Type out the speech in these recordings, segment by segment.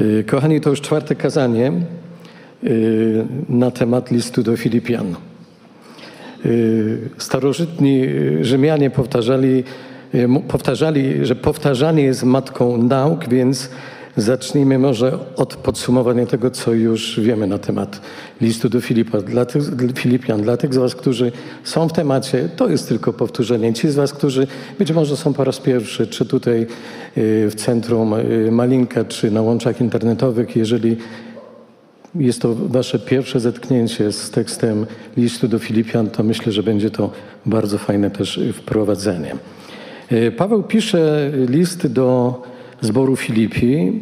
Y, Kochani, to już czwarte kazanie y, na temat listu do Filipian. Y, Starożytni Rzymianie powtarzali, powtarzali, że powtarzanie jest matką nauk, więc zacznijmy może od podsumowania tego, co już wiemy na temat listu do Filipa. Dla tych, Filipian. Dla tych z Was, którzy są w temacie, to jest tylko powtórzenie. Ci z Was, którzy być może są po raz pierwszy, czy tutaj y, w centrum y, Malinka, czy na łączach internetowych, jeżeli jest to wasze pierwsze zetknięcie z tekstem listu do Filipian, to myślę, że będzie to bardzo fajne też wprowadzenie. E, Paweł pisze list do zboru Filipi,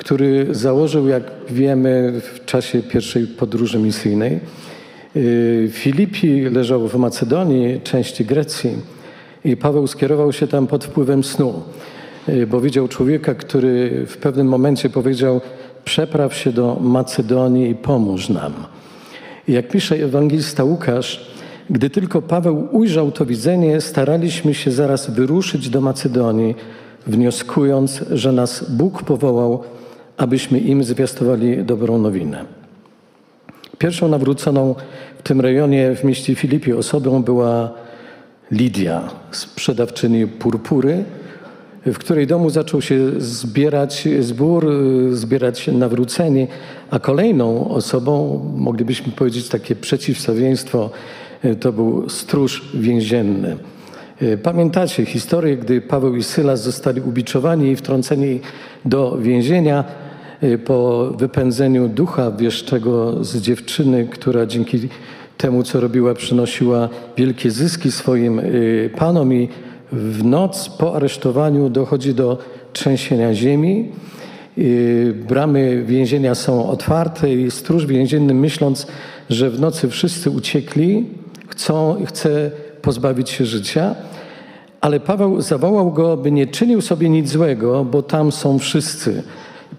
który założył, jak wiemy, w czasie pierwszej podróży misyjnej. E, Filipi leżał w Macedonii, części Grecji i Paweł skierował się tam pod wpływem snu, e, bo widział człowieka, który w pewnym momencie powiedział przepraw się do Macedonii i pomóż nam. Jak pisze ewangelista Łukasz, gdy tylko Paweł ujrzał to widzenie, staraliśmy się zaraz wyruszyć do Macedonii, wnioskując, że nas Bóg powołał, abyśmy im zwiastowali dobrą nowinę. Pierwszą nawróconą w tym rejonie w mieście Filipi osobą była Lidia, sprzedawczyni purpury, w której domu zaczął się zbierać zbór, zbierać nawróceni, a kolejną osobą, moglibyśmy powiedzieć takie przeciwstawieństwo, to był stróż więzienny. Pamiętacie historię, gdy Paweł i Sylas zostali ubiczowani i wtrąceni do więzienia po wypędzeniu ducha wieszczego z dziewczyny, która dzięki temu, co robiła, przynosiła wielkie zyski swoim y, panom i w noc po aresztowaniu dochodzi do trzęsienia ziemi. Y, Bramy więzienia są otwarte i stróż więzienny myśląc, że w nocy wszyscy uciekli, chcą, chce pozbawić się życia, ale Paweł zawołał go, by nie czynił sobie nic złego, bo tam są wszyscy.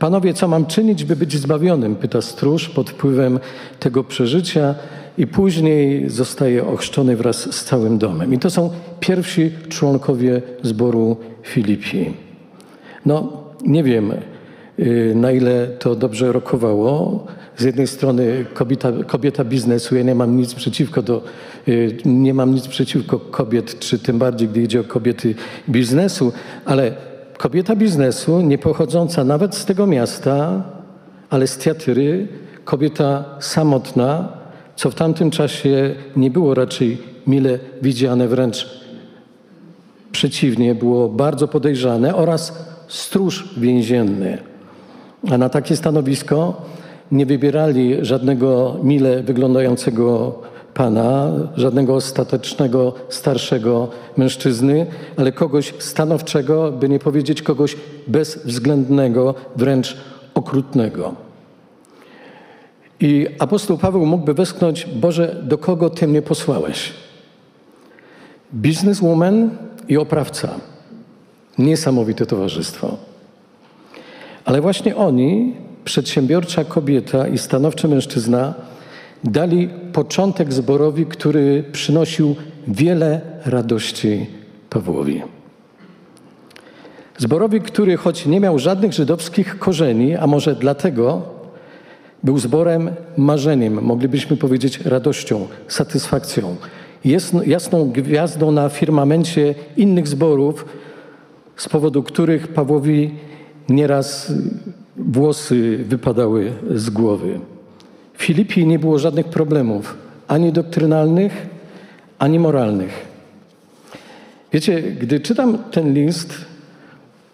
Panowie, co mam czynić, by być zbawionym? Pyta stróż pod wpływem tego przeżycia i później zostaje ochrzczony wraz z całym domem. I to są pierwsi członkowie zboru Filipi. No, nie wiem, y, na ile to dobrze rokowało. Z jednej strony kobieta, kobieta biznesu, ja nie mam nic przeciwko do, y, nie mam nic przeciwko kobiet, czy tym bardziej, gdy idzie o kobiety biznesu, ale kobieta biznesu, nie pochodząca nawet z tego miasta, ale z Tiatyry, kobieta samotna, co w tamtym czasie nie było raczej mile widziane, wręcz przeciwnie, było bardzo podejrzane, oraz stróż więzienny. A na takie stanowisko nie wybierali żadnego mile wyglądającego pana, żadnego ostatecznego, starszego mężczyzny, ale kogoś stanowczego, by nie powiedzieć kogoś bezwzględnego, wręcz okrutnego. I apostoł Paweł mógłby westchnąć: Boże, do kogo Ty mnie posłałeś? Bizneswoman i oprawca. Niesamowite towarzystwo. Ale właśnie oni, przedsiębiorcza kobieta i stanowczy mężczyzna, dali początek zborowi, który przynosił wiele radości Pawłowi. Zborowi, który choć nie miał żadnych żydowskich korzeni, a może dlatego był zborem marzeniem, moglibyśmy powiedzieć radością, satysfakcją, jasno- jasną gwiazdą na firmamencie innych zborów, z powodu których Pawłowi nieraz włosy wypadały z głowy. W Filipii nie było żadnych problemów, ani doktrynalnych, ani moralnych. Wiecie, gdy czytam ten list,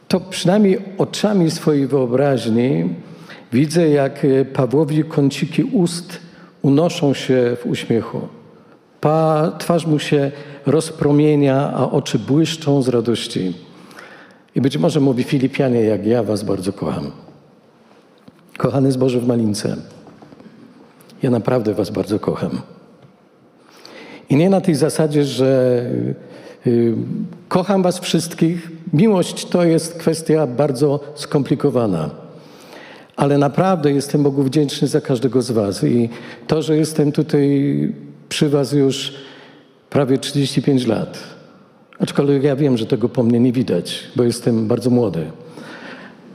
to przynajmniej oczami swojej wyobraźni widzę, jak Pawłowi kąciki ust unoszą się w uśmiechu. Pa, twarz mu się rozpromienia, a oczy błyszczą z radości. I być może mówi Filipianie, jak ja was bardzo kocham. Kochany zboże w Malince, ja naprawdę was bardzo kocham. I nie na tej zasadzie, że y, kocham was wszystkich. Miłość to jest kwestia bardzo skomplikowana. Ale naprawdę jestem Bogu wdzięczny za każdego z was. I to, że jestem tutaj przy was już prawie 35 lat. Aczkolwiek ja wiem, że tego po mnie nie widać, bo jestem bardzo młody.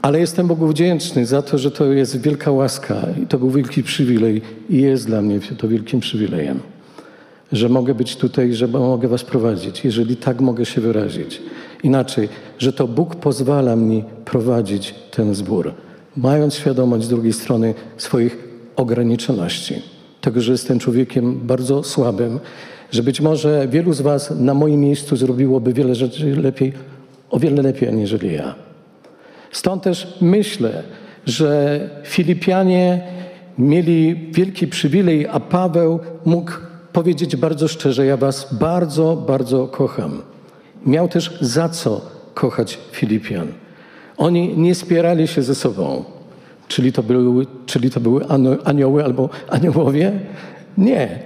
Ale jestem Bogu wdzięczny za to, że to jest wielka łaska i to był wielki przywilej i jest dla mnie to wielkim przywilejem, że mogę być tutaj, że mogę Was prowadzić, jeżeli tak mogę się wyrazić. Inaczej, że to Bóg pozwala mi prowadzić ten zbór, mając świadomość z drugiej strony swoich ograniczoności. Tego, że jestem człowiekiem bardzo słabym, że być może wielu z Was na moim miejscu zrobiłoby wiele rzeczy lepiej, o wiele lepiej, aniżeli ja. Stąd też myślę, że Filipianie mieli wielki przywilej, a Paweł mógł powiedzieć bardzo szczerze: Ja Was bardzo, bardzo kocham. Miał też za co kochać Filipian. Oni nie spierali się ze sobą. Czyli to były, czyli to były anioły albo aniołowie? Nie.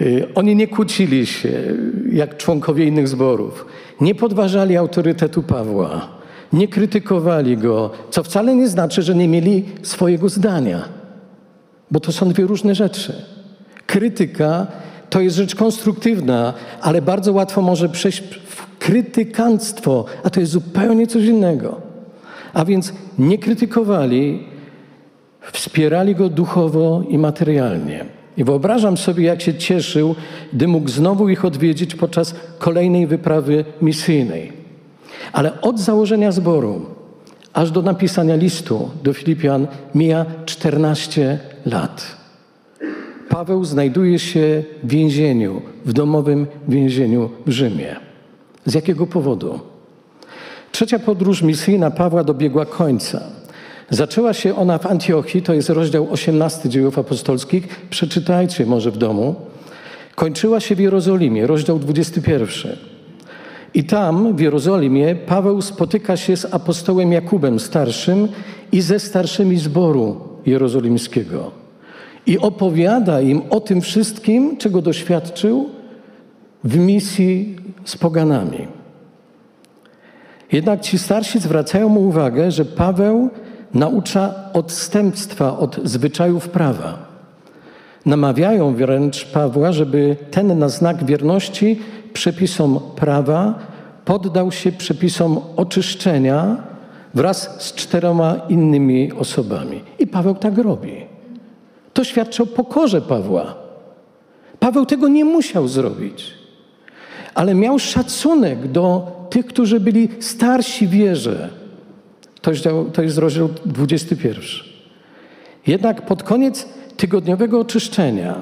Y, oni nie kłócili się jak członkowie innych zborów. Nie podważali autorytetu Pawła. Nie krytykowali go, co wcale nie znaczy, że nie mieli swojego zdania. Bo to są dwie różne rzeczy. Krytyka to jest rzecz konstruktywna, ale bardzo łatwo może przejść w krytykanstwo, a to jest zupełnie coś innego. A więc nie krytykowali, wspierali go duchowo i materialnie. I wyobrażam sobie, jak się cieszył, gdy mógł znowu ich odwiedzić podczas kolejnej wyprawy misyjnej. Ale od założenia zboru aż do napisania listu do Filipian mija 14 lat. Paweł znajduje się w więzieniu, w domowym więzieniu w Rzymie. Z jakiego powodu? Trzecia podróż misyjna Pawła dobiegła końca. Zaczęła się ona w Antiochii, to jest rozdział 18 dziejów apostolskich, przeczytajcie może w domu. Kończyła się w Jerozolimie, rozdział 21. I tam, w Jerozolimie, Paweł spotyka się z apostołem Jakubem starszym i ze starszymi zboru jerozolimskiego. I opowiada im o tym wszystkim, czego doświadczył w misji z poganami. Jednak ci starsi zwracają mu uwagę, że Paweł naucza odstępstwa od zwyczajów prawa. Namawiają wręcz Pawła, żeby ten na znak wierności przepisom prawa poddał się przepisom oczyszczenia wraz z czterema innymi osobami. I Paweł tak robi. To świadczy o pokorze Pawła. Paweł tego nie musiał zrobić, ale miał szacunek do tych, którzy byli starsi wierze. To jest, to jest rozdział 21. Jednak pod koniec tygodniowego oczyszczenia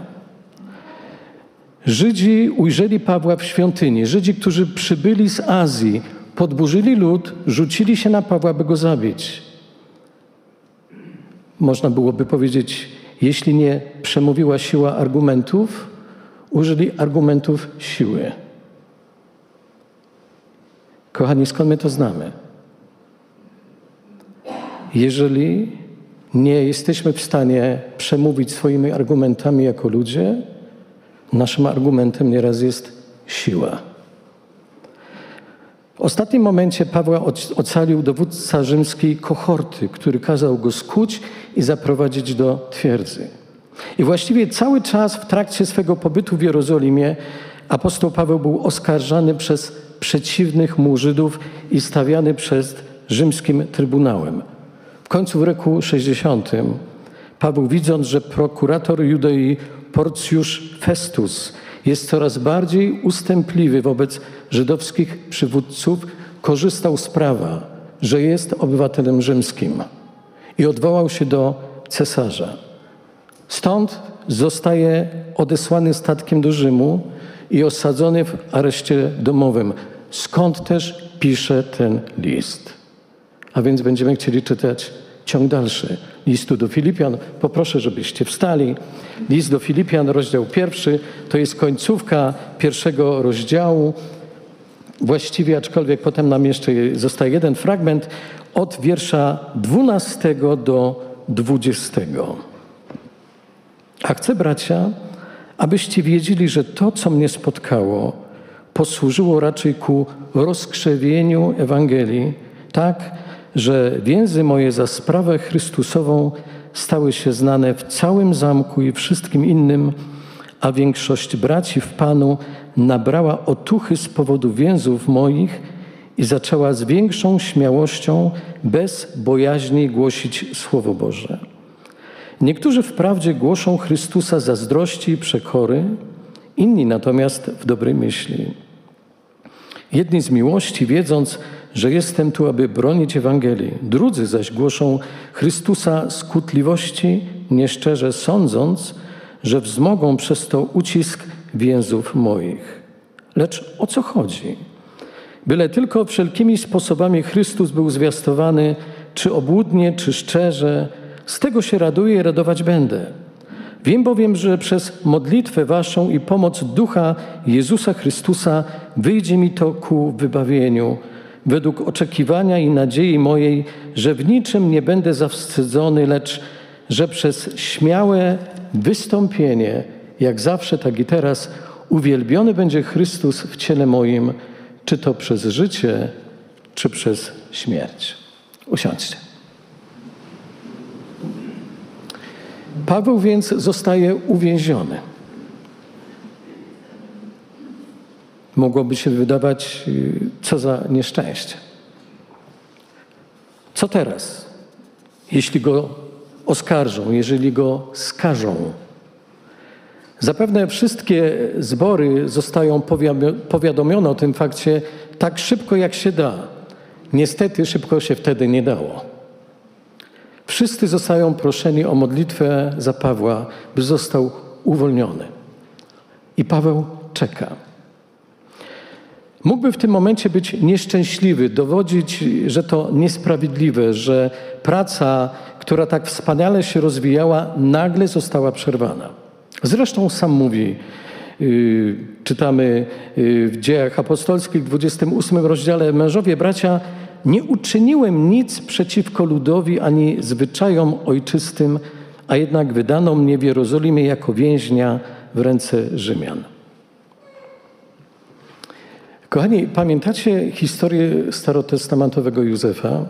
Żydzi ujrzeli Pawła w świątyni. Żydzi, którzy przybyli z Azji, podburzyli lud, rzucili się na Pawła, by go zabić. Można byłoby powiedzieć, jeśli nie przemówiła siła argumentów, użyli argumentów siły. Kochani, skąd my to znamy? Jeżeli nie jesteśmy w stanie przemówić swoimi argumentami jako ludzie, naszym argumentem nieraz jest siła. W ostatnim momencie Pawła ocalił dowódca rzymskiej kohorty, który kazał go skuć i zaprowadzić do twierdzy. I właściwie cały czas w trakcie swego pobytu w Jerozolimie apostoł Paweł był oskarżany przez przeciwnych mu Żydów i stawiany przed rzymskim trybunałem. W końcu w roku 60 Paweł, widząc, że prokurator Judei Porcjusz Festus jest coraz bardziej ustępliwy wobec żydowskich przywódców, korzystał z prawa, że jest obywatelem rzymskim i odwołał się do cesarza. Stąd zostaje odesłany statkiem do Rzymu i osadzony w areszcie domowym, skąd też pisze ten list. A więc będziemy chcieli czytać ciąg dalszy listu do Filipian. Poproszę, żebyście wstali. List do Filipian, rozdział pierwszy, to jest końcówka pierwszego rozdziału. Właściwie, aczkolwiek potem nam jeszcze zostaje jeden fragment od wiersza 12 do 20. A chcę, bracia, abyście wiedzieli, że to, co mnie spotkało, posłużyło raczej ku rozkrzewieniu Ewangelii, tak, że więzy moje za sprawę Chrystusową stały się znane w całym zamku i wszystkim innym, a większość braci w Panu nabrała otuchy z powodu więzów moich i zaczęła z większą śmiałością, bez bojaźni głosić Słowo Boże. Niektórzy wprawdzie głoszą Chrystusa zazdrości i przekory, inni natomiast w dobrej myśli. Jedni z miłości, wiedząc, że jestem tu, aby bronić Ewangelii, drudzy zaś głoszą Chrystusa skutliwości, nieszczerze sądząc, że wzmogą przez to ucisk więzów moich. Lecz o co chodzi? Byle tylko wszelkimi sposobami Chrystus był zwiastowany, czy obłudnie, czy szczerze, z tego się raduję i radować będę. Wiem bowiem, że przez modlitwę Waszą i pomoc Ducha Jezusa Chrystusa wyjdzie mi to ku wybawieniu, według oczekiwania i nadziei mojej, że w niczym nie będę zawstydzony, lecz że przez śmiałe wystąpienie, jak zawsze, tak i teraz, uwielbiony będzie Chrystus w ciele moim, czy to przez życie, czy przez śmierć. Usiądźcie. Paweł więc zostaje uwięziony. Mogłoby się wydawać, y, co za nieszczęście. Co teraz, jeśli go oskarżą, jeżeli go skażą? Zapewne wszystkie zbory zostają powiadomione o tym fakcie tak szybko, jak się da. Niestety szybko się wtedy nie dało. Wszyscy zostają proszeni o modlitwę za Pawła, by został uwolniony. I Paweł czeka. Mógłby w tym momencie być nieszczęśliwy, dowodzić, że to niesprawiedliwe, że praca, która tak wspaniale się rozwijała, nagle została przerwana. Zresztą sam mówi, yy, czytamy yy, w dziejach apostolskich, w 28 rozdziale, mężowie, bracia, nie uczyniłem nic przeciwko ludowi ani zwyczajom ojczystym, a jednak wydano mnie w Jerozolimie jako więźnia w ręce Rzymian. Kochani, pamiętacie historię starotestamentowego Józefa?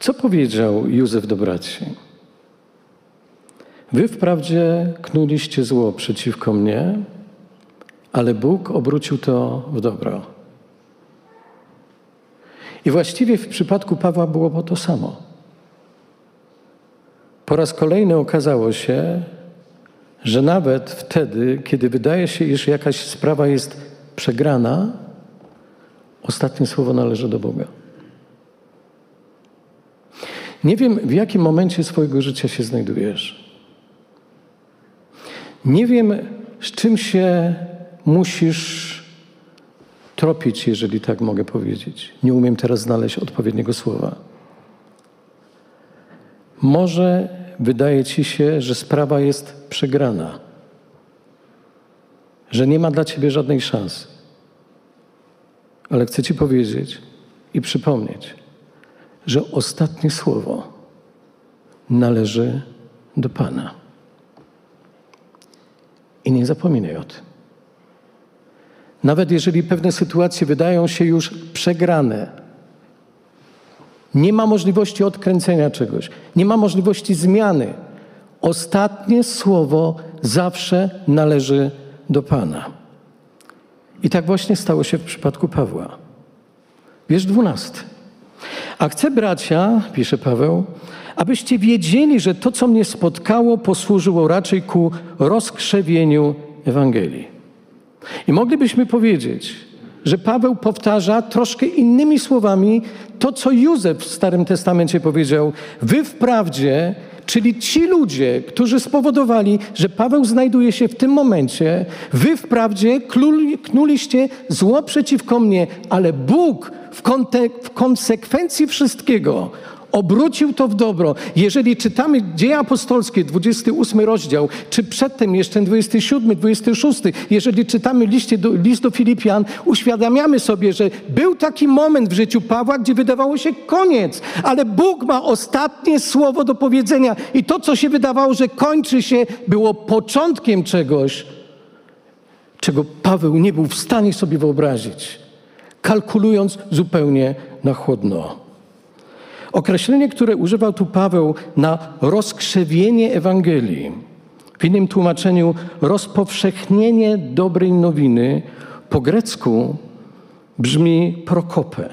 Co powiedział Józef do braci? Wy wprawdzie knuliście zło przeciwko mnie, ale Bóg obrócił to w dobro. I właściwie w przypadku Pawła było to samo. Po raz kolejny okazało się, że nawet wtedy, kiedy wydaje się, iż jakaś sprawa jest przegrana, ostatnie słowo należy do Boga. Nie wiem, w jakim momencie swojego życia się znajdujesz. Nie wiem, z czym się musisz tropić, jeżeli tak mogę powiedzieć. Nie umiem teraz znaleźć odpowiedniego słowa. Może wydaje ci się, że sprawa jest przegrana, że nie ma dla ciebie żadnej szansy. Ale chcę ci powiedzieć i przypomnieć, że ostatnie słowo należy do Pana. I nie zapominaj o tym. Nawet jeżeli pewne sytuacje wydają się już przegrane, nie ma możliwości odkręcenia czegoś, nie ma możliwości zmiany. Ostatnie słowo zawsze należy do Pana. I tak właśnie stało się w przypadku Pawła. Wiersz dwunasty. A chcę, bracia, pisze Paweł, abyście wiedzieli, że to, co mnie spotkało, posłużyło raczej ku rozkrzewieniu Ewangelii. I moglibyśmy powiedzieć, że Paweł powtarza troszkę innymi słowami to, co Józef w Starym Testamencie powiedział. Wy wprawdzie, czyli ci ludzie, którzy spowodowali, że Paweł znajduje się w tym momencie, wy wprawdzie knuliście zło przeciwko mnie, ale Bóg w, w konsekwencji wszystkiego obrócił to w dobro. Jeżeli czytamy Dzieje Apostolskie, 28 rozdział, czy przedtem jeszcze 27, 26, jeżeli czytamy liście do, list do Filipian, uświadamiamy sobie, że był taki moment w życiu Pawła, gdzie wydawało się koniec, ale Bóg ma ostatnie słowo do powiedzenia i to, co się wydawało, że kończy się, było początkiem czegoś, czego Paweł nie był w stanie sobie wyobrazić, kalkulując zupełnie na chłodno. Określenie, które używał tu Paweł na rozkrzewienie Ewangelii, w innym tłumaczeniu rozpowszechnienie dobrej nowiny, po grecku brzmi prokope.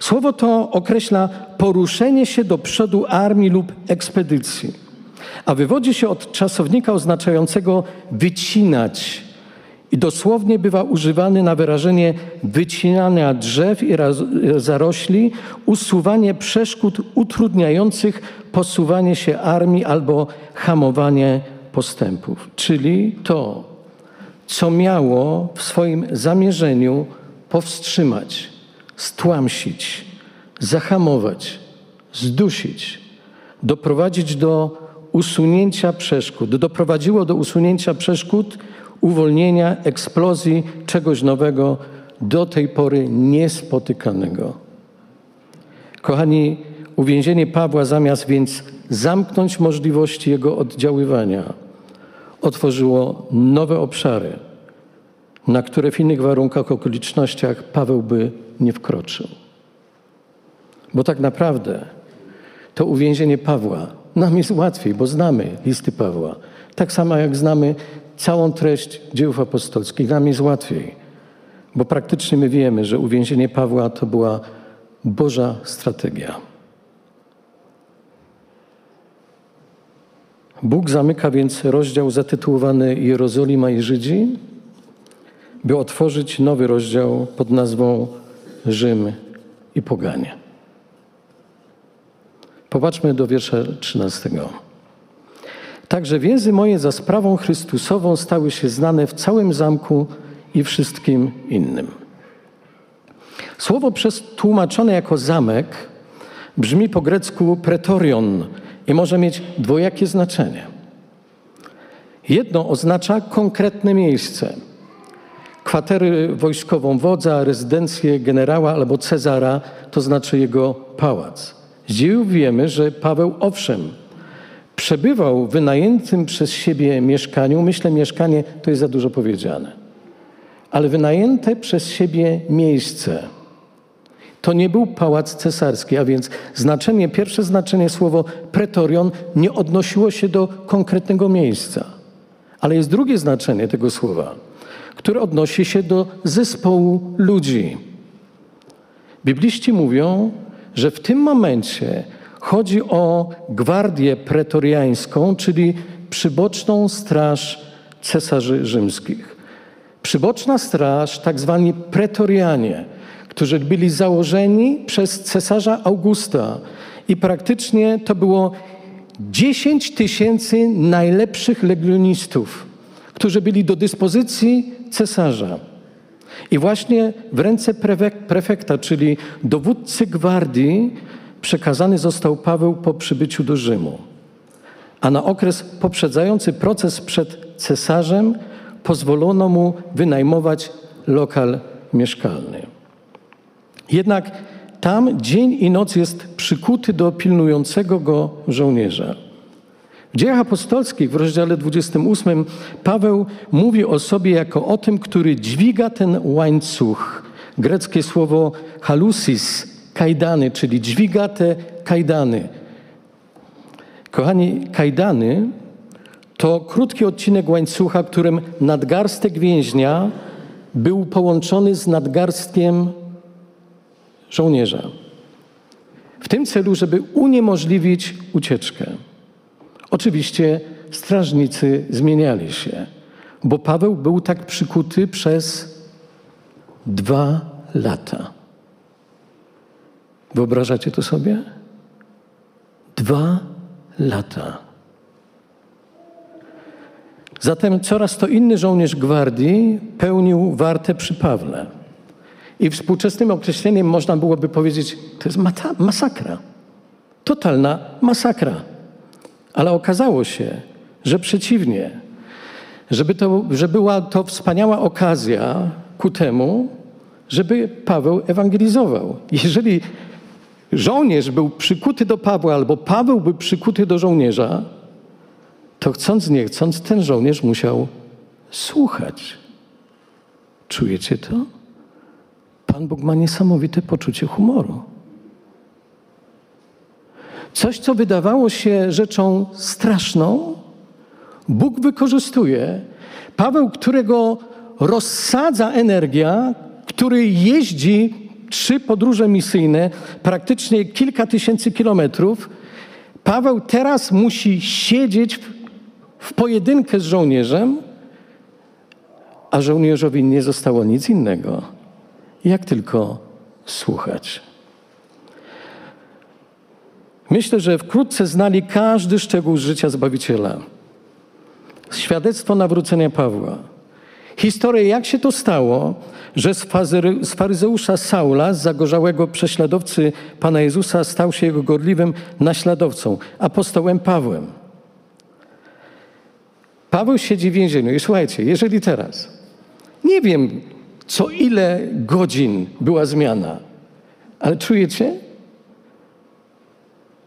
Słowo to określa poruszenie się do przodu armii lub ekspedycji, a wywodzi się od czasownika oznaczającego wycinać i dosłownie bywa używany na wyrażenie wycinania drzew i zarośli, usuwanie przeszkód utrudniających posuwanie się armii albo hamowanie postępów. Czyli to, co miało w swoim zamierzeniu powstrzymać, stłamsić, zahamować, zdusić, doprowadzić do usunięcia przeszkód. Doprowadziło do usunięcia przeszkód, uwolnienia, eksplozji czegoś nowego, do tej pory niespotykanego. Kochani, uwięzienie Pawła zamiast więc zamknąć możliwości jego oddziaływania, otworzyło nowe obszary, na które w innych warunkach, okolicznościach Paweł by nie wkroczył. Bo tak naprawdę to uwięzienie Pawła nam jest łatwiej, bo znamy listy Pawła. Tak samo jak znamy całą treść dzieł apostolskich, nam jest łatwiej. Bo praktycznie my wiemy, że uwięzienie Pawła to była Boża strategia. Bóg zamyka więc rozdział zatytułowany Jerozolima i Żydzi, by otworzyć nowy rozdział pod nazwą Rzym i Poganie. Popatrzmy do wiersza 13. Także więzy moje za sprawą Chrystusową stały się znane w całym zamku i wszystkim innym. Słowo przetłumaczone jako zamek brzmi po grecku pretorion i może mieć dwojakie znaczenie. Jedno oznacza konkretne miejsce, kwatery wojskową wodza, rezydencję generała albo Cezara, to znaczy jego pałac. Z dziejów wiemy, że Paweł owszem, przebywał w wynajętym przez siebie mieszkaniu. Myślę, mieszkanie to jest za dużo powiedziane. Ale wynajęte przez siebie miejsce. To nie był pałac cesarski, a więc znaczenie, pierwsze znaczenie słowo pretorion nie odnosiło się do konkretnego miejsca. Ale jest drugie znaczenie tego słowa, które odnosi się do zespołu ludzi. Bibliści mówią, że w tym momencie chodzi o gwardię pretoriańską, czyli przyboczną straż cesarzy rzymskich. Przyboczna straż, tak zwani pretorianie, którzy byli założeni przez cesarza Augusta i praktycznie to było 10 tysięcy najlepszych legionistów, którzy byli do dyspozycji cesarza. I właśnie w ręce prefekta, czyli dowódcy gwardii, przekazany został Paweł po przybyciu do Rzymu. A na okres poprzedzający proces przed cesarzem pozwolono mu wynajmować lokal mieszkalny. Jednak tam dzień i noc jest przykuty do pilnującego go żołnierza. W dziejach apostolskich w rozdziale 28 Paweł mówi o sobie jako o tym, który dźwiga ten łańcuch. Greckie słowo halusis, kajdany, czyli dźwiga te kajdany. Kochani, kajdany to krótki odcinek łańcucha, którym nadgarstek więźnia był połączony z nadgarstkiem żołnierza. W tym celu, żeby uniemożliwić ucieczkę. Oczywiście strażnicy zmieniali się, bo Paweł był tak przykuty przez dwa lata. Wyobrażacie to sobie? Dwa lata. Zatem coraz to inny żołnierz gwardii pełnił wartę przy Pawle. I współczesnym określeniem można byłoby powiedzieć, to jest masakra. Totalna masakra. Ale okazało się, że przeciwnie, żeby to, że była to wspaniała okazja ku temu, żeby Paweł ewangelizował. Jeżeli żołnierz był przykuty do Pawła albo Paweł był przykuty do żołnierza, to chcąc nie chcąc ten żołnierz musiał słuchać. Czujecie to? Pan Bóg ma niesamowite poczucie humoru. Coś, co wydawało się rzeczą straszną, Bóg wykorzystuje. Paweł, którego rozsadza energia, który jeździ trzy podróże misyjne, praktycznie kilka tysięcy kilometrów, Paweł teraz musi siedzieć w, pojedynkę z żołnierzem, a żołnierzowi nie zostało nic innego, jak tylko słuchać. Myślę, że wkrótce znali każdy szczegół życia Zbawiciela. Świadectwo nawrócenia Pawła. Historię, jak się to stało, że z faryzeusza Saula, zagorzałego prześladowcy Pana Jezusa, stał się jego gorliwym naśladowcą, apostołem Pawłem. Paweł siedzi w więzieniu i słuchajcie, jeżeli teraz, nie wiem co ile godzin była zmiana, ale czujecie?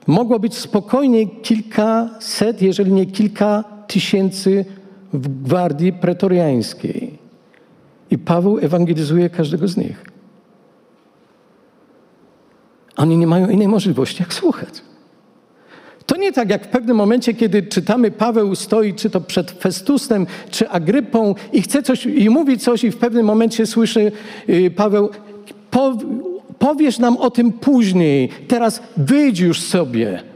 Mogło być spokojnie kilkaset, jeżeli nie kilka tysięcy w gwardii pretoriańskiej. I Paweł ewangelizuje każdego z nich. Oni nie mają innej możliwości, jak słuchać. To nie tak jak w pewnym momencie, kiedy czytamy, Paweł stoi, czy to przed Festusem, czy Agrypą i chce coś, i mówi coś, i w pewnym momencie słyszy y, Paweł, powiesz nam o tym później, teraz wyjdź już sobie.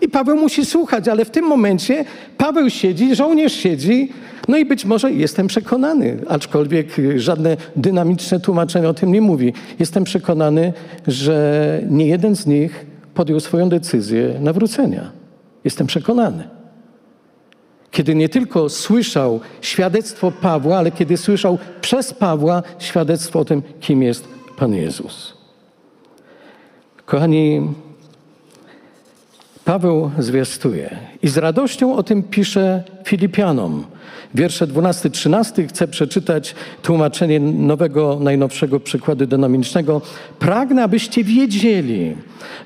I Paweł musi słuchać, ale w tym momencie Paweł siedzi, żołnierz siedzi, no i być może jestem przekonany, aczkolwiek żadne dynamiczne tłumaczenie o tym nie mówi. Jestem przekonany, że nie jeden z nich podjął swoją decyzję nawrócenia. Jestem przekonany. Kiedy nie tylko słyszał świadectwo Pawła, ale kiedy słyszał przez Pawła świadectwo o tym, kim jest Pan Jezus. Kochani, Paweł zwiastuje i z radością o tym pisze Filipianom. Wiersze 12-13 chcę przeczytać tłumaczenie nowego, najnowszego przykładu dynamicznego. Pragnę, abyście wiedzieli,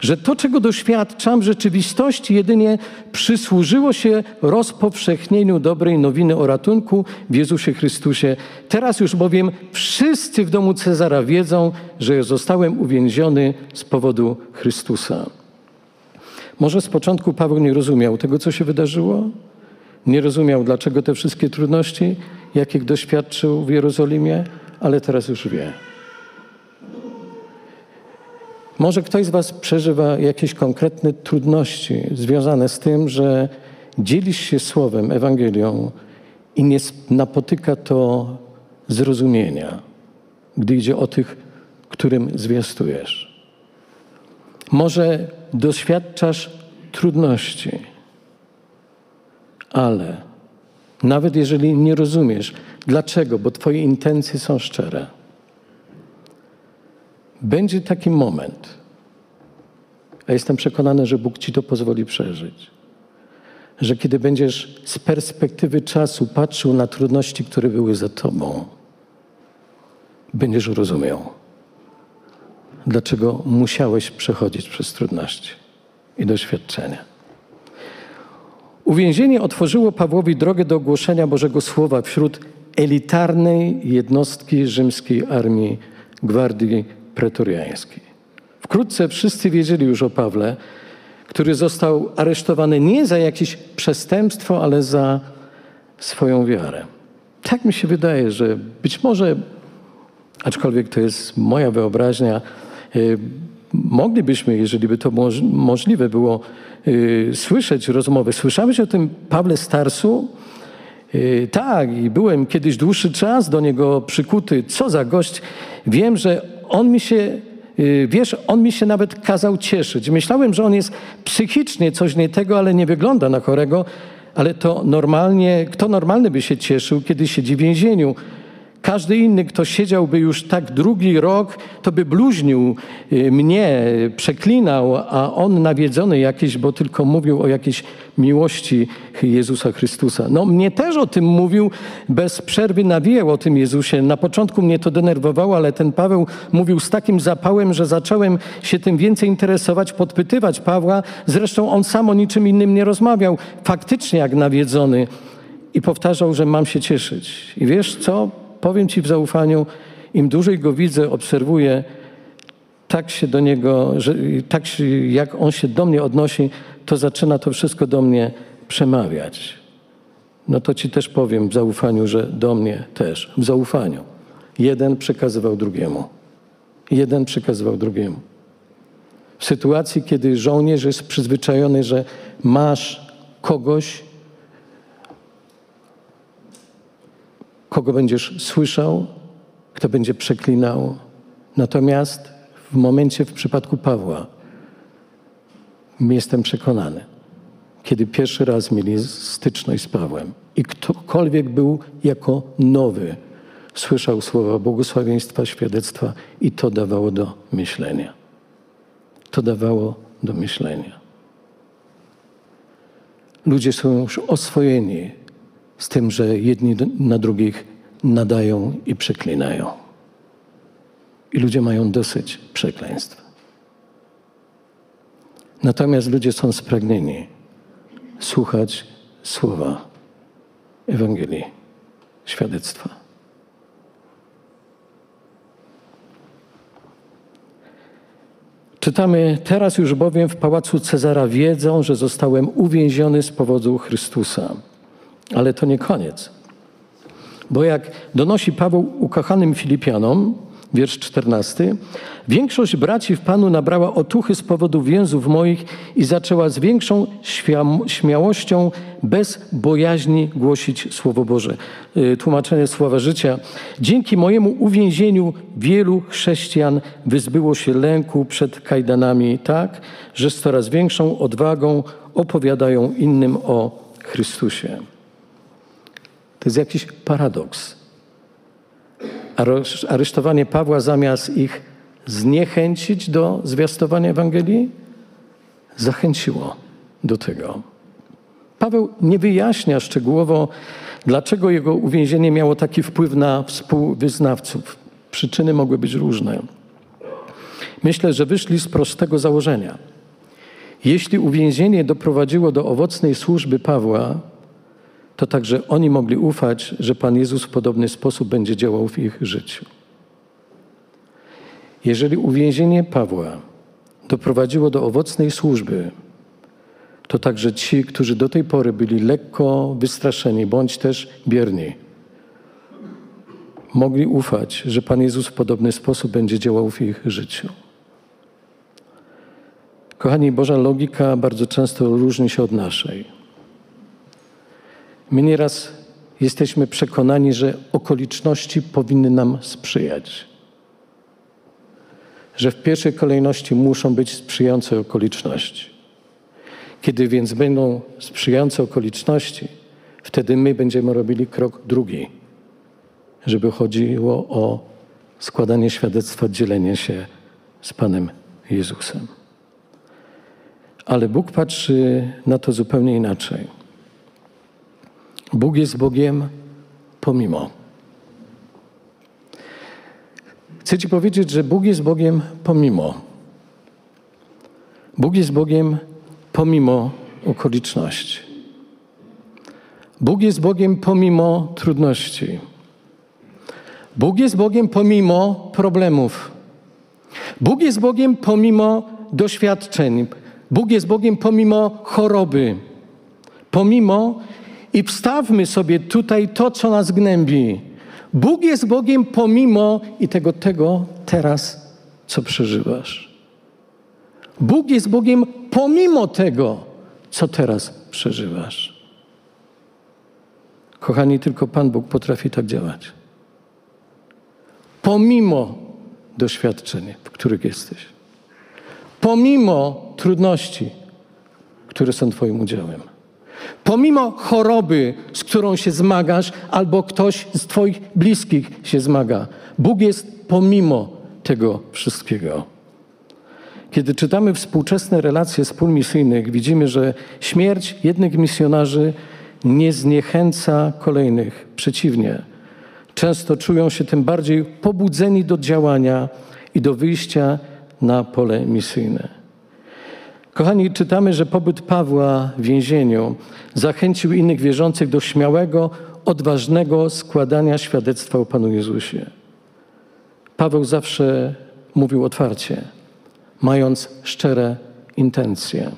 że to, czego doświadczam w rzeczywistości, jedynie przysłużyło się rozpowszechnieniu dobrej nowiny o ratunku w Jezusie Chrystusie. Teraz już bowiem wszyscy w domu Cezara wiedzą, że zostałem uwięziony z powodu Chrystusa. Może z początku Paweł nie rozumiał tego, co się wydarzyło? Nie rozumiał, dlaczego te wszystkie trudności, jakich doświadczył w Jerozolimie, ale teraz już wie. Może ktoś z Was przeżywa jakieś konkretne trudności związane z tym, że dzielisz się Słowem, Ewangelią i nie napotyka to zrozumienia, gdy idzie o tych, którym zwiastujesz. Może doświadczasz trudności, ale nawet jeżeli nie rozumiesz, dlaczego, bo Twoje intencje są szczere, będzie taki moment, a jestem przekonany, że Bóg Ci to pozwoli przeżyć, że kiedy będziesz z perspektywy czasu patrzył na trudności, które były za Tobą, będziesz rozumiał dlaczego musiałeś przechodzić przez trudności i doświadczenia. Uwięzienie otworzyło Pawłowi drogę do ogłoszenia Bożego Słowa wśród elitarnej jednostki rzymskiej armii Gwardii Pretoriańskiej. Wkrótce wszyscy wiedzieli już o Pawle, który został aresztowany nie za jakieś przestępstwo, ale za swoją wiarę. Tak mi się wydaje, że być może, aczkolwiek to jest moja wyobraźnia, moglibyśmy, jeżeli by to możliwe było, y, słyszeć rozmowy. Słyszałeś o tym Pawle Starsu? Y, tak, i byłem kiedyś dłuższy czas do niego przykuty. Co za gość. Wiem, że on mi się, wiesz, on mi się nawet kazał cieszyć. Myślałem, że on jest psychicznie coś nie tego, ale nie wygląda na chorego. Ale to normalnie, kto normalny by się cieszył, kiedy siedzi w więzieniu? Każdy inny, kto siedziałby już tak drugi rok, to by bluźnił y, mnie, przeklinał, a on nawiedzony jakiś, bo tylko mówił o jakiejś miłości Jezusa Chrystusa. No mnie też o tym mówił, bez przerwy nawijał o tym Jezusie. Na początku mnie to denerwowało, ale ten Paweł mówił z takim zapałem, że zacząłem się tym więcej interesować, podpytywać Pawła. Zresztą on sam o niczym innym nie rozmawiał. Faktycznie jak nawiedzony. I powtarzał, że mam się cieszyć. I wiesz co? Powiem Ci w zaufaniu, im dłużej go widzę, obserwuję, tak się do niego, że, tak się, jak on się do mnie odnosi, to zaczyna to wszystko do mnie przemawiać. No to Ci też powiem w zaufaniu, że do mnie też, w zaufaniu. Jeden przekazywał drugiemu. Jeden przekazywał drugiemu. W sytuacji, kiedy żołnierz jest przyzwyczajony, że masz kogoś, kogo będziesz słyszał, kto będzie przeklinał. Natomiast w momencie, w przypadku Pawła, jestem przekonany, kiedy pierwszy raz mieli styczność z Pawłem i ktokolwiek był jako nowy, słyszał słowa błogosławieństwa, świadectwa i to dawało do myślenia. To dawało do myślenia. Ludzie są już oswojeni z tym, że jedni na drugich nadają i przeklinają. I ludzie mają dosyć przekleństw. Natomiast ludzie są spragnieni słuchać słowa Ewangelii, świadectwa. Czytamy, teraz już bowiem w pałacu Cezara wiedzą, że zostałem uwięziony z powodu Chrystusa. Ale to nie koniec. Bo jak donosi Paweł ukochanym Filipianom, wiersz 14. Większość braci w Panu nabrała otuchy z powodu więzów moich i zaczęła z większą śmiałością, bez bojaźni głosić Słowo Boże. Y, tłumaczenie Słowa Życia. Dzięki mojemu uwięzieniu wielu chrześcijan wyzbyło się lęku przed kajdanami tak, że z coraz większą odwagą opowiadają innym o Chrystusie. To jest jakiś paradoks aresztowanie Pawła zamiast ich zniechęcić do zwiastowania Ewangelii, zachęciło do tego. Paweł nie wyjaśnia szczegółowo, dlaczego jego uwięzienie miało taki wpływ na współwyznawców. Przyczyny mogły być różne. Myślę, że wyszli z prostego założenia. Jeśli uwięzienie doprowadziło do owocnej służby Pawła, to także oni mogli ufać, że Pan Jezus w podobny sposób będzie działał w ich życiu. Jeżeli uwięzienie Pawła doprowadziło do owocnej służby, to także ci, którzy do tej pory byli lekko wystraszeni bądź też bierni, mogli ufać, że Pan Jezus w podobny sposób będzie działał w ich życiu. Kochani, Boża logika bardzo często różni się od naszej. My nieraz jesteśmy przekonani, że okoliczności powinny nam sprzyjać. Że w pierwszej kolejności muszą być sprzyjające okoliczności. Kiedy więc będą sprzyjające okoliczności, wtedy my będziemy robili krok drugi, żeby chodziło o składanie świadectwa, dzielenie się z Panem Jezusem. Ale Bóg patrzy na to zupełnie inaczej. Bóg jest Bogiem pomimo. Chcę Ci powiedzieć, że Bóg jest Bogiem pomimo. Bóg jest Bogiem pomimo okoliczności. Bóg jest Bogiem pomimo trudności. Bóg jest Bogiem pomimo problemów. Bóg jest Bogiem pomimo doświadczeń. Bóg jest Bogiem pomimo choroby. Pomimo i wstawmy sobie tutaj to, co nas gnębi. Bóg jest Bogiem pomimo i tego, tego teraz, co przeżywasz. Bóg jest Bogiem pomimo tego, co teraz przeżywasz. Kochani, tylko Pan Bóg potrafi tak działać. Pomimo doświadczeń, w których jesteś. Pomimo trudności, które są Twoim udziałem. Pomimo choroby, z którą się zmagasz, albo ktoś z Twoich bliskich się zmaga, Bóg jest pomimo tego wszystkiego. Kiedy czytamy współczesne relacje wspólmisyjnych, widzimy, że śmierć jednych misjonarzy nie zniechęca kolejnych. Przeciwnie, często czują się tym bardziej pobudzeni do działania i do wyjścia na pole misyjne. Kochani, czytamy, że pobyt Pawła w więzieniu zachęcił innych wierzących do śmiałego, odważnego składania świadectwa o Panu Jezusie. Paweł zawsze mówił otwarcie, mając szczere intencje.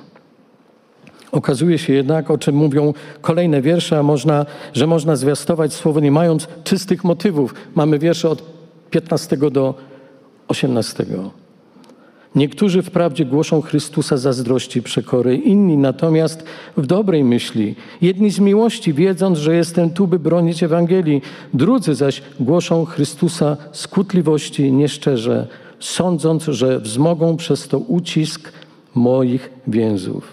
Okazuje się jednak, o czym mówią kolejne wiersze, można, że można zwiastować słowo nie mając czystych motywów. Mamy wiersze od 15 do 18. Niektórzy wprawdzie głoszą Chrystusa zazdrości przekory, inni natomiast w dobrej myśli, jedni z miłości, wiedząc, że jestem tu, by bronić Ewangelii, drudzy zaś głoszą Chrystusa skutliwości nieszczerze, sądząc, że wzmogą przez to ucisk moich więzów.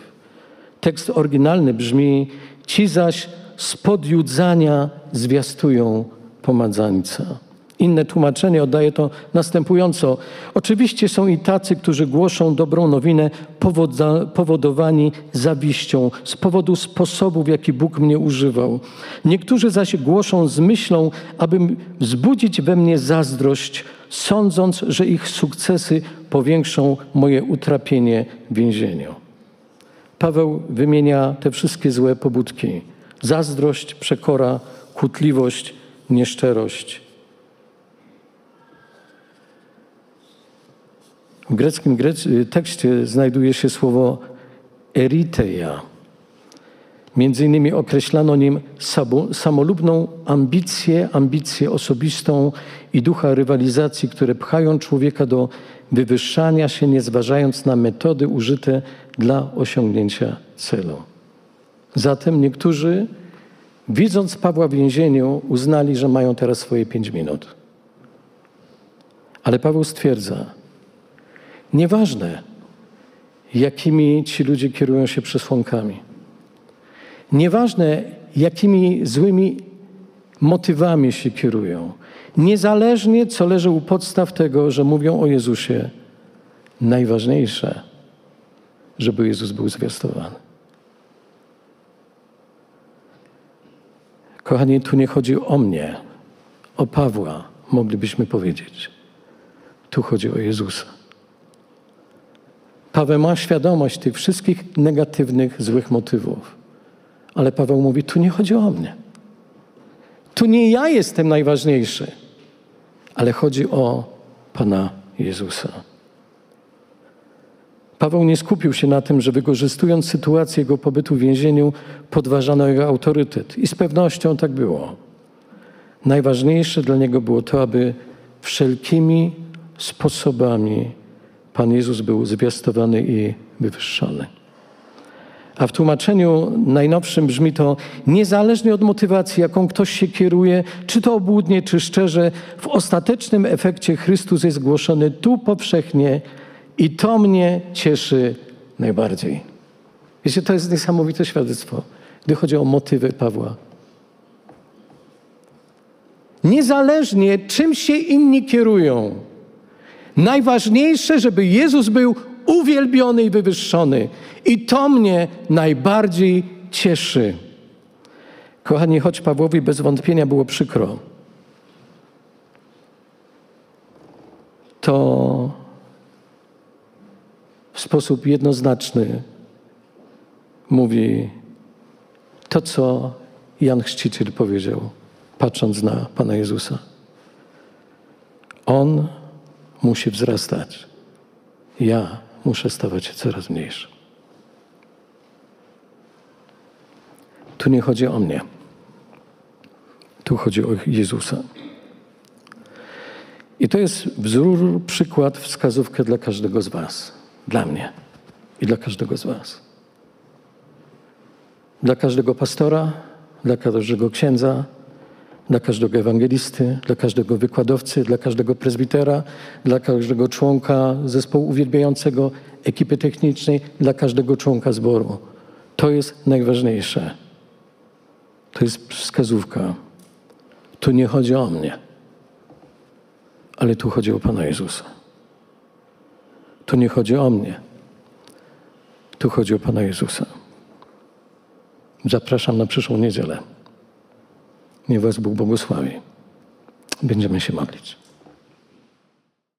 Tekst oryginalny brzmi: Ci zaś z podjudzania zwiastują pomadzańca. Inne tłumaczenie oddaje to następująco. Oczywiście są i tacy, którzy głoszą dobrą nowinę powodowani zawiścią z powodu sposobu, w jaki Bóg mnie używał. Niektórzy zaś głoszą z myślą, aby wzbudzić we mnie zazdrość, sądząc, że ich sukcesy powiększą moje utrapienie w więzieniu. Paweł wymienia te wszystkie złe pobudki: zazdrość, przekora, kłótliwość, nieszczerość. W greckim tekście znajduje się słowo eriteia. Między innymi określano nim samolubną ambicję, ambicję osobistą i ducha rywalizacji, które pchają człowieka do wywyższania się, nie zważając na metody użyte dla osiągnięcia celu. Zatem niektórzy, widząc Pawła w więzieniu, uznali, że mają teraz swoje pięć minut. Ale Paweł stwierdza, Nieważne, jakimi ci ludzie kierują się przesłankami. Nieważne, jakimi złymi motywami się kierują. Niezależnie, co leży u podstaw tego, że mówią o Jezusie, najważniejsze, żeby Jezus był zwiastowany. Kochani, tu nie chodzi o mnie, o Pawła, moglibyśmy powiedzieć. Tu chodzi o Jezusa. Paweł ma świadomość tych wszystkich negatywnych, złych motywów. Ale Paweł mówi: Tu nie chodzi o mnie. Tu nie ja jestem najważniejszy, ale chodzi o Pana Jezusa. Paweł nie skupił się na tym, że wykorzystując sytuację jego pobytu w więzieniu, podważano jego autorytet. I z pewnością tak było. Najważniejsze dla niego było to, aby wszelkimi sposobami Pan Jezus był zwiastowany i wywyższony. A w tłumaczeniu najnowszym brzmi to niezależnie od motywacji, jaką ktoś się kieruje, czy to obłudnie, czy szczerze, w ostatecznym efekcie Chrystus jest głoszony tu powszechnie i to mnie cieszy najbardziej. Wiecie, to jest niesamowite świadectwo, gdy chodzi o motywy Pawła. Niezależnie czym się inni kierują, Najważniejsze, żeby Jezus był uwielbiony i wywyższony. I to mnie najbardziej cieszy. Kochani, choć Pawłowi bez wątpienia było przykro, to w sposób jednoznaczny mówi to, co Jan Chrzciciel powiedział, patrząc na Pana Jezusa. On musi wzrastać. Ja muszę stawać się coraz mniejszy. Tu nie chodzi o mnie. Tu chodzi o Jezusa. I to jest wzór, przykład, wskazówkę dla każdego z Was. Dla mnie i dla każdego z Was. Dla każdego pastora, dla każdego księdza, dla każdego ewangelisty, dla każdego wykładowcy, dla każdego prezbitera, dla każdego członka zespołu uwielbiającego, ekipy technicznej, dla każdego członka zboru. To jest najważniejsze. To jest wskazówka. Tu nie chodzi o mnie, ale tu chodzi o Pana Jezusa. Tu nie chodzi o mnie, tu chodzi o Pana Jezusa. Zapraszam na przyszłą niedzielę. Niech Was Bóg błogosławi. Będziemy się modlić.